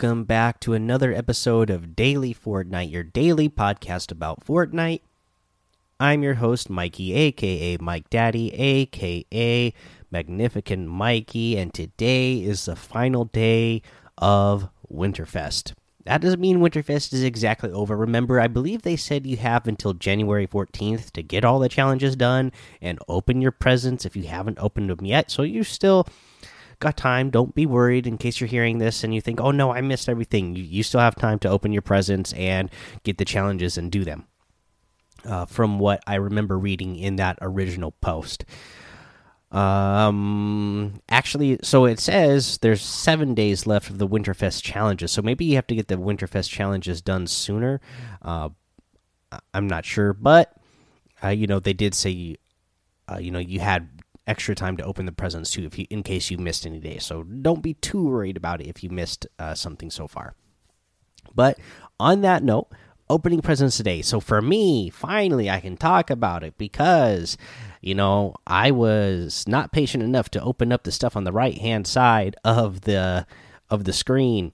Welcome back to another episode of Daily Fortnite, your daily podcast about Fortnite. I'm your host, Mikey, aka Mike Daddy, aka Magnificent Mikey, and today is the final day of Winterfest. That doesn't mean Winterfest is exactly over. Remember, I believe they said you have until January 14th to get all the challenges done and open your presents if you haven't opened them yet. So you still got time. Don't be worried in case you're hearing this and you think, oh no, I missed everything. You, you still have time to open your presents and get the challenges and do them. Uh, from what I remember reading in that original post. Um, actually, so it says there's seven days left of the Winterfest challenges. So maybe you have to get the Winterfest challenges done sooner. Uh, I'm not sure, but uh, you know they did say, uh, you know, you had extra time to open the presents too, if you in case you missed any days. So don't be too worried about it if you missed uh, something so far. But on that note, opening presents today. So for me, finally, I can talk about it because you know I was not patient enough to open up the stuff on the right hand side of the of the screen,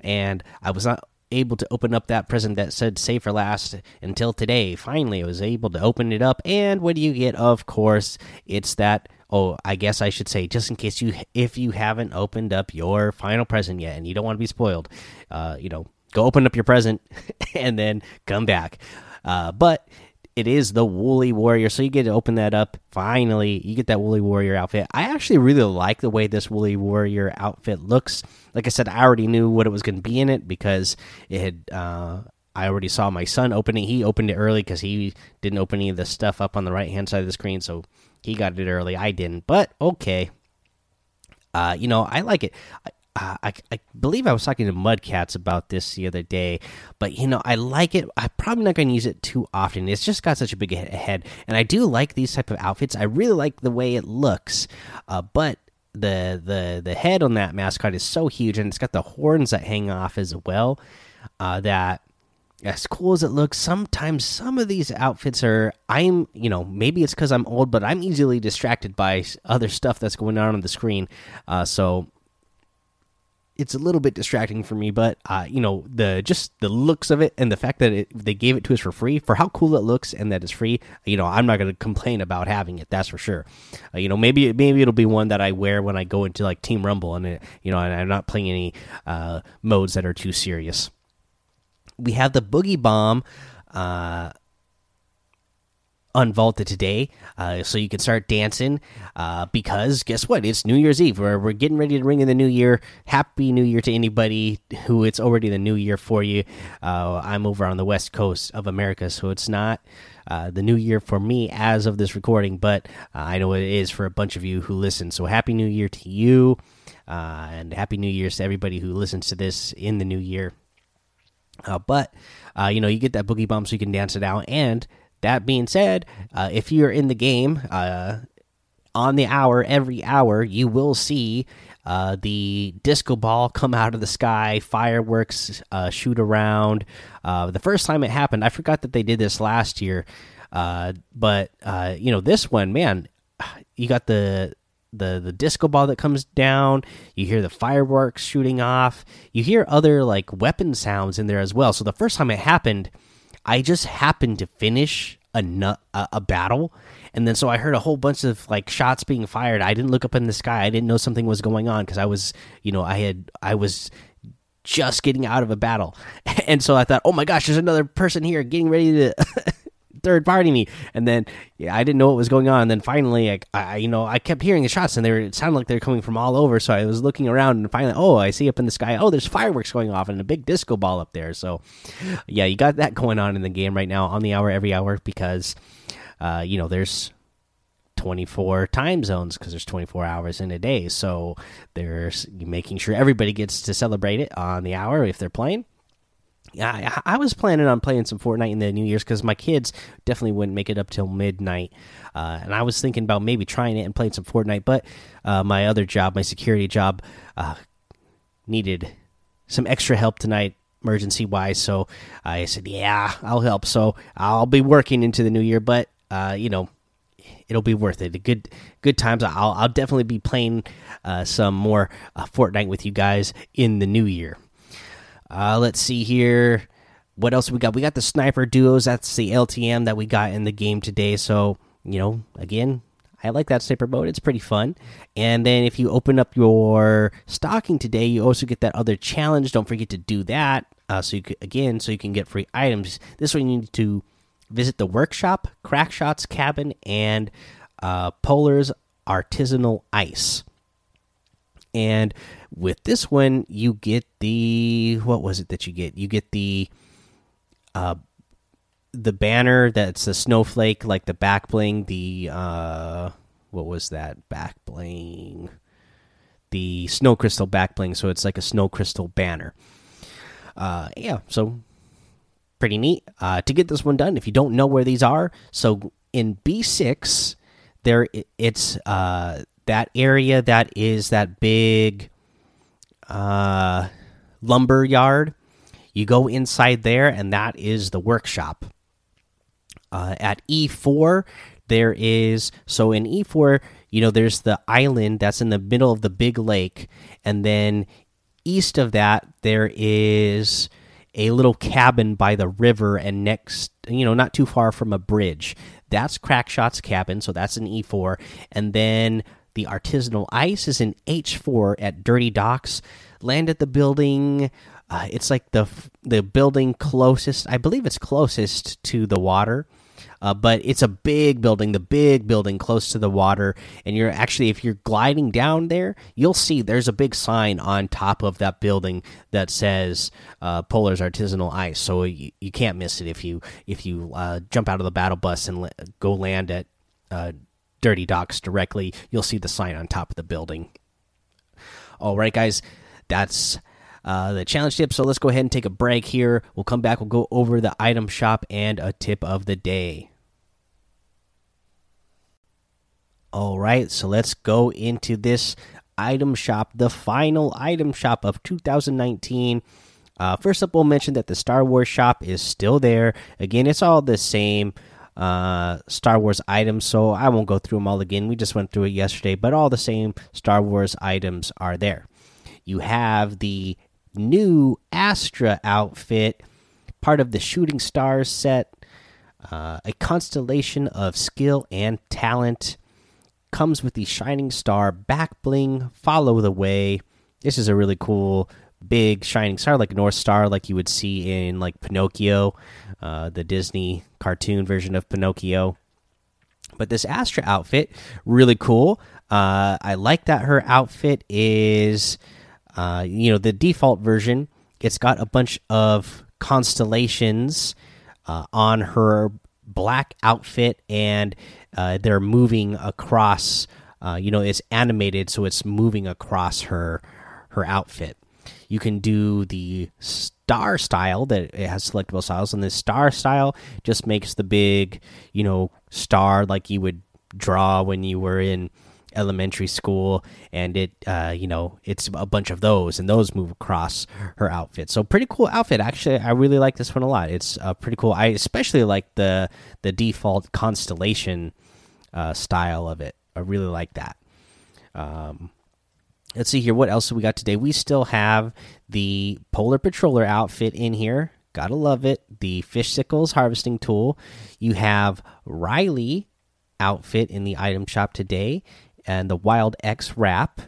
and I was not able to open up that present that said save for last until today. Finally, I was able to open it up, and what do you get? Of course, it's that. Oh, I guess I should say, just in case you, if you haven't opened up your final present yet, and you don't want to be spoiled, uh, you know, go open up your present and then come back. Uh, but it is the Woolly Warrior, so you get to open that up. Finally, you get that Woolly Warrior outfit. I actually really like the way this Woolly Warrior outfit looks. Like I said, I already knew what it was going to be in it because it had. Uh, I already saw my son opening. He opened it early because he didn't open any of the stuff up on the right hand side of the screen, so he got it early. I didn't, but okay. Uh, you know, I like it. Uh, I, I believe I was talking to Mudcats about this the other day, but you know I like it. I'm probably not going to use it too often. It's just got such a big head, and I do like these type of outfits. I really like the way it looks, uh, but the the the head on that mascot is so huge, and it's got the horns that hang off as well. Uh, that as cool as it looks, sometimes some of these outfits are. I'm, you know, maybe it's because I'm old, but I'm easily distracted by other stuff that's going on on the screen. Uh, so it's a little bit distracting for me, but uh, you know the just the looks of it and the fact that it, they gave it to us for free for how cool it looks and that it's free. You know, I'm not going to complain about having it. That's for sure. Uh, you know, maybe maybe it'll be one that I wear when I go into like Team Rumble and it, you know, and I'm not playing any uh, modes that are too serious. We have the Boogie Bomb. Unvaulted today uh, so you can start dancing uh, because guess what? It's new year's eve. We're, we're getting ready to ring in the new year. Happy new year to anybody who it's already the new year for you. Uh, i'm over on the west coast of america so it's not uh, the new year for me as of this recording but uh, i know it is for a bunch of you who listen. So happy new year to you uh, and happy new year's to everybody who listens to this in the new year. But you know you get that Boogie Bomb so you can dance it out and that being said, uh, if you're in the game uh, on the hour, every hour, you will see uh, the disco ball come out of the sky, fireworks uh, shoot around. Uh, the first time it happened, I forgot that they did this last year, uh, but you know this one, man, you got the the the disco ball that comes down you hear the fireworks shooting off you hear other like weapon sounds in there as well so the first time it happened I just happened to finish a a, a, battle, and then so I heard a whole bunch of like shots being fired. I didn't look up in the sky. I didn't know something was going on because I was, you know, I had I was just getting out of a battle, and so I thought, oh my gosh, there's another person here getting ready to. third party me. And then yeah, i didn't know what was going on. And then finally I, I, you know i kept hearing the shots and they were it sounded like they were coming from all over. So i was looking around and finally oh i see up in the sky oh there's fireworks going off and a big disco ball up there. So yeah you got that going on in the game right now on the hour every hour because uh, you know there's 24 time zones because there's 24 hours in a day. So there's making sure everybody gets to celebrate it on the hour if they're playing I, I, was planning on playing some Fortnite in the New Year's because my kids definitely wouldn't make it up till midnight, uh, and I was thinking about maybe trying it and playing some Fortnite. But uh, my other job, my security job, uh, needed some extra help tonight, emergency wise. So I said, "Yeah, I'll help." So I'll be working into the New Year, but uh, you know, it'll be worth it. Good, good times. I'll, I'll definitely be playing uh, some more uh, Fortnite with you guys in the New Year. Uh, let's see here. What else we got? We got the sniper duos. That's the LTM that we got in the game today. So you know, again, I like that sniper mode. It's pretty fun. And then if you open up your stocking today, you also get that other challenge. Don't forget to do that. Uh, so you could, again, so you can get free items. This one you need to visit the workshop, Crackshot's cabin, and uh, Polar's artisanal ice. And with this one, you get the what was it that you get? You get the uh, the banner that's a snowflake, like the back bling. The uh, what was that back bling? The snow crystal back bling. So it's like a snow crystal banner. Uh, yeah, so pretty neat. Uh, to get this one done, if you don't know where these are, so in B six, there it's uh that area that is that big uh lumber yard. You go inside there, and that is the workshop. Uh, at E4, there is so in E4, you know, there's the island that's in the middle of the big lake, and then east of that, there is a little cabin by the river, and next, you know, not too far from a bridge. That's Crackshot's cabin, so that's an E4, and then the artisanal ice is in H4 at Dirty Docks. Land at the building. Uh, it's like the the building closest. I believe it's closest to the water uh, but it's a big building, the big building close to the water. And you're actually, if you're gliding down there, you'll see there's a big sign on top of that building that says uh, Polar's Artisanal Ice. So you, you can't miss it if you if you uh, jump out of the battle bus and go land at uh, Dirty Docks directly. You'll see the sign on top of the building. All right, guys, that's. Uh, the challenge tip. So let's go ahead and take a break here. We'll come back. We'll go over the item shop and a tip of the day. All right, so let's go into this item shop, the final item shop of 2019. Uh, first up, we'll mention that the Star Wars shop is still there. Again, it's all the same uh, Star Wars items, so I won't go through them all again. We just went through it yesterday, but all the same Star Wars items are there. You have the new Astra outfit, part of the Shooting Stars set, uh, a constellation of skill and talent comes with the Shining Star back bling. Follow the way. This is a really cool big shining star like North Star, like you would see in like Pinocchio, uh, the Disney cartoon version of Pinocchio. But this Astra outfit, really cool. Uh, I like that her outfit is, uh, you know, the default version. It's got a bunch of constellations uh, on her black outfit, and uh, they're moving across. You know, it's animated, so it's moving across her her outfit. You can do the star style that it has selectable styles, and the star style just makes the big, you know, star like you would draw when you were in elementary school and it uh, you know it's a bunch of those and those move across her outfit so pretty cool outfit actually i really like this one a lot it's uh, pretty cool i especially like the the default constellation uh, style of it. I really like that. Um, let's see here. What else do we got today? We still have the Polar Patroller outfit in here. Gotta love it. The Fish Sickles harvesting tool. You have Riley outfit in the item shop today, and the Wild X wrap.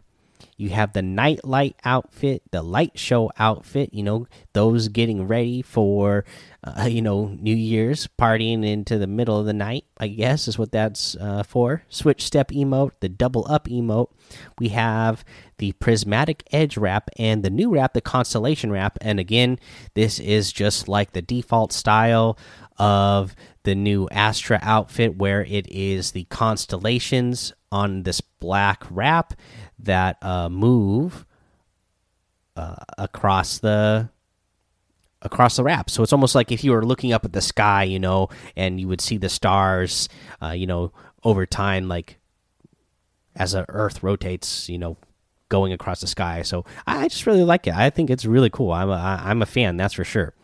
You have the Nightlight outfit, the Light Show outfit. You know those getting ready for uh, you know, New Year's partying into the middle of the night, I guess is what that's uh, for. Switch step emote, the double up emote. We have the prismatic edge wrap and the new wrap, the constellation wrap. And again, this is just like the default style of the new Astra outfit, where it is the constellations on this black wrap that uh, move uh, across the across the wrap. So it's almost like if you were looking up at the sky, you know, and you would see the stars, uh, you know, over time, like as the Earth rotates, you know, going across the sky. So I just really like it. I think it's really cool. I'm a, I'm a fan, that's for sure.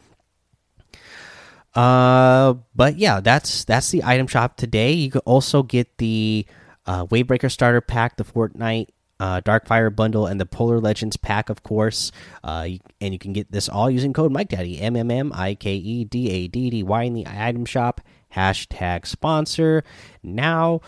Uh, but yeah, that's that's the item shop today. You can also get the uh, Wavebreaker starter pack, the Fortnite uh, Darkfire bundle and the Polar Legends pack, of course. Uh, and you can get this all using code Mike Daddy M M M I K E D A D D Y in the item shop. Hashtag sponsor. Now,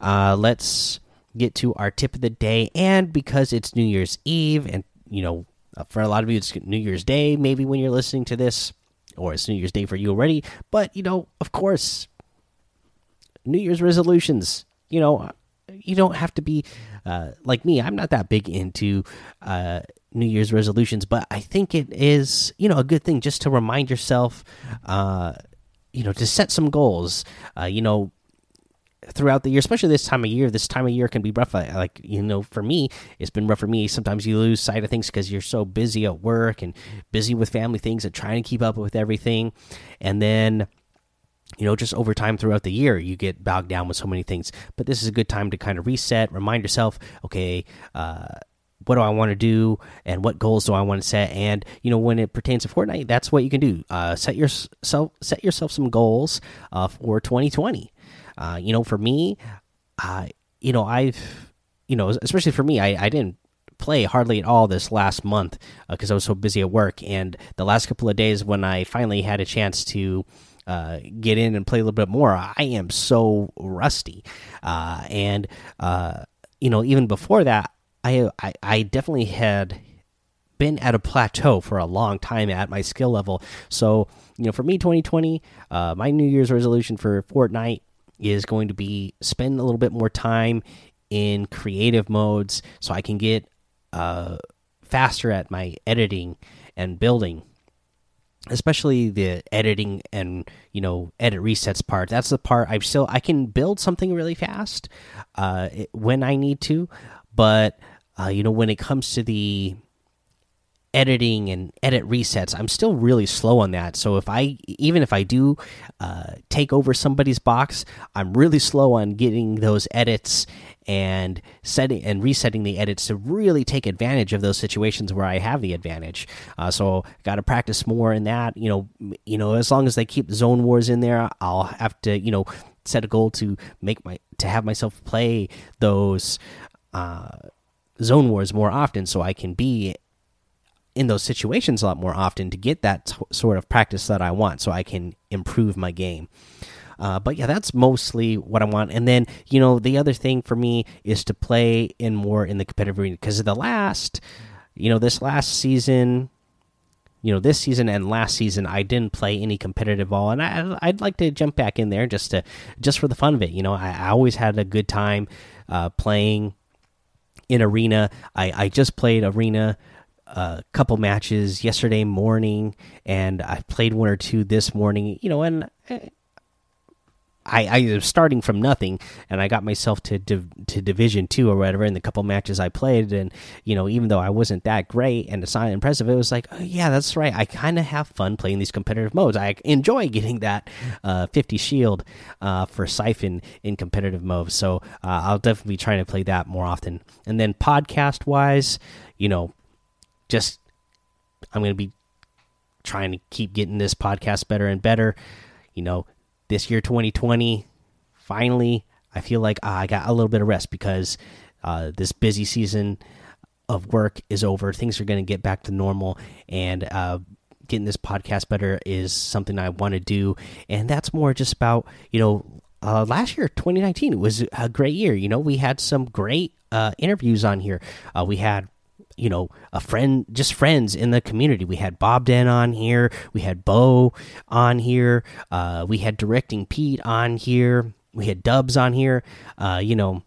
uh, let's get to our tip of the day. And because it's New Year's Eve, and you know, for a lot of you, it's New Year's Day, maybe when you're listening to this, or it's New Year's Day for you already. But you know, of course, New Year's resolutions. You know, you don't have to be uh, like me. I'm not that big into uh, New Year's resolutions, but I think it is you know a good thing just to remind yourself, uh, you know, to set some goals. Uh, you know, throughout the year, especially this time of year. This time of year can be rough. Like you know, for me, it's been rough for me. Sometimes you lose sight of things because you're so busy at work and busy with family things and trying to keep up with everything, and then you know, just over time throughout the year, you get bogged down with so many things. But this is a good time to kind of reset, remind yourself, okay, uh, what do I want to do, and what goals do I want to set? And you know, when it pertains to Fortnite, that's what you can do. Uh, set yourself set yourself some goals uh, for 2020. Uh, you know, for me, uh, you know, I've, you know, especially for me, I, I didn't play hardly at all this last month because uh, I was so busy at work. And the last couple of days when I finally had a chance to uh, get in and play a little bit more, I am so rusty. Uh, and uh, you know, even before that, I, I I definitely had been at a plateau for a long time at my skill level. So you know, for me, 2020, uh, my New Year's resolution for Fortnite is going to be spend a little bit more time in creative modes so I can get uh, faster at my editing and building. Especially the editing and you know edit resets part. That's the part i still i can build something really fast uh, when i need to but uh, you know when it comes to the editing and edit resets i'm still really slow on that so if i even if i do uh, take over somebody's box i'm really slow on getting those edits and setting and resetting the edits to really take advantage of those situations where I have the advantage. Uh, so got to practice more in that. You know, you know, as long as they keep zone wars in there, I'll have to you know set a goal to make my to have myself play those uh, zone wars more often, so I can be in those situations a lot more often to get that sort of practice that I want, so I can improve my game. Uh, but yeah, that's mostly what I want. And then you know the other thing for me is to play in more in the competitive arena because the last, you know, this last season. You know, this season and last season, I didn't play any competitive ball, and I, I'd like to jump back in there just to, just for the fun of it. You know, I, I always had a good time uh, playing in arena. I, I just played arena a couple matches yesterday morning, and I played one or two this morning. You know, and eh, I, I was starting from nothing, and I got myself to div to Division Two or whatever in the couple matches I played, and you know, even though I wasn't that great and it's not impressive, it was like, oh, yeah, that's right. I kind of have fun playing these competitive modes. I enjoy getting that uh, 50 shield uh, for Siphon in competitive modes, so uh, I'll definitely be trying to play that more often. And then podcast wise, you know, just I'm going to be trying to keep getting this podcast better and better. You know, this year 2020 finally i feel like i got a little bit of rest because uh, this busy season of work is over. Things are going to get back to normal and uh, getting this podcast better is something i want to do. And that's more just about you know uh, last year 2019 was a great year. You know we had some great uh, interviews on here. Uh, we had you know a friend just friends in the community. We had bob den on here. We had bo on here. Uh, we had directing pete on here. We had dubs on here. Uh, you know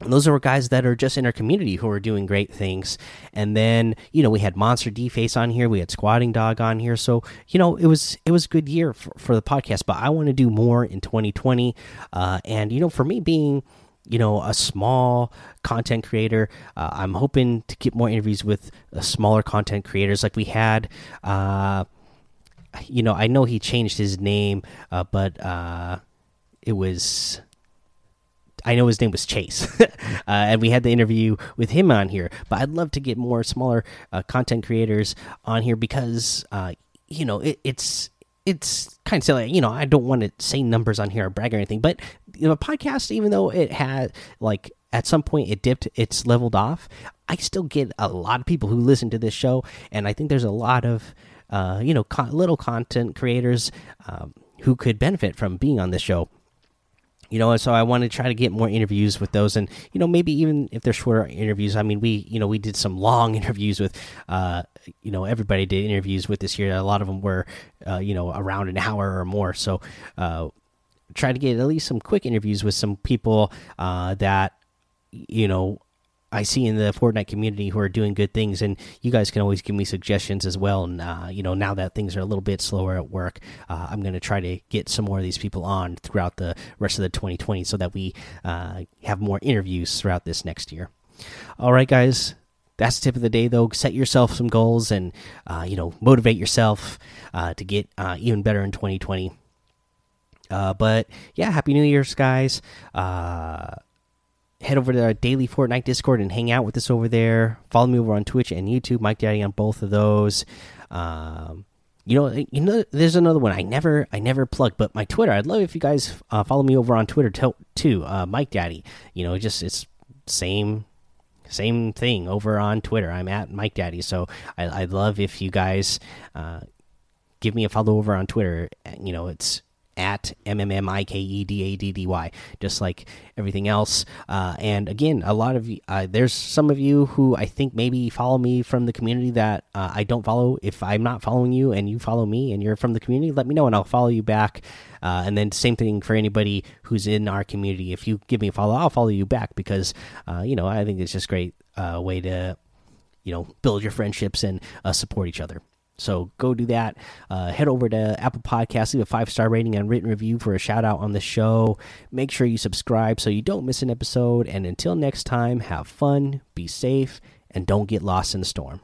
those are guys that are just in our community who are doing great things. And then you know we had MonsterDface on here. We had squatting dog on here. So you know it was it was a good year for, for the podcast but i want to do more in 2020 uh, and you know for me being you know a small content creator uh, i'm hoping to get more interviews with uh, smaller content creators like we had uh, you know i know he changed his name uh, but uh, it was I know his name was Chase, uh, and we had the interview with him on here. But I'd love to get more smaller content creators on here because you know it, it's it's kind of silly. You know, I don't want to say numbers on here or brag or anything, but you know, a podcast, even though it had like at some point it dipped, it's leveled off. I still get a lot of people who listen to this show, and I think there's a lot of uh, you know little content creators um, who could benefit from being on this show you know so i want to try to get more interviews with those and you know maybe even if they're shorter interviews i mean we you know we did some long interviews with uh you know everybody did interviews with this year. A lot of them were uh, you know around an hour or more. So uh try to get at least some quick interviews with some people uh that you know I see in the Fortnite community who are doing good things, and you guys can always give me suggestions as well. And uh, you know, now that things are a little bit slower at work, uh, I'm going to try to get some more of these people on throughout the rest of the 2020, so that we uh, have more interviews throughout this next year. All right, guys, that's the tip of the day though set yourself some goals and uh, you know motivate yourself uh, to get uh, even better in 2020 uh, but yeah happy new year's guys head over to our daily Fortnite Discord and hang out with us over there. Follow me over on Twitch and YouTube, Mike Daddy on both of those. Um, you know, you know, there's another one I never, I never plugged, but my Twitter. I'd love if you guys uh, follow me over on Twitter too, uh, Mike Daddy. You know, just it's same, same thing over on Twitter. I'm at Mike Daddy, so I, would love if you guys uh, give me a follow over on Twitter. You know, it's at M M M I K E D A D D Y, just like everything else. Uh, and again, a lot of uh, there's some of you who I think maybe follow me from the community that uh, I don't follow. If I'm not following you and you follow me and you're from the community, let me know and I'll follow you back. Uh, and then same thing for anybody who's in our community. If you give me a follow, I'll follow you back because uh, you know I think it's just great uh, way to you know build your friendships and support each other. So go do that. Uh, head over to Apple Podcasts, leave a five star rating and written review for a shout out on the show. Make sure you subscribe so you don't miss an episode. And until next time, have fun, be safe, and don't get lost in the storm.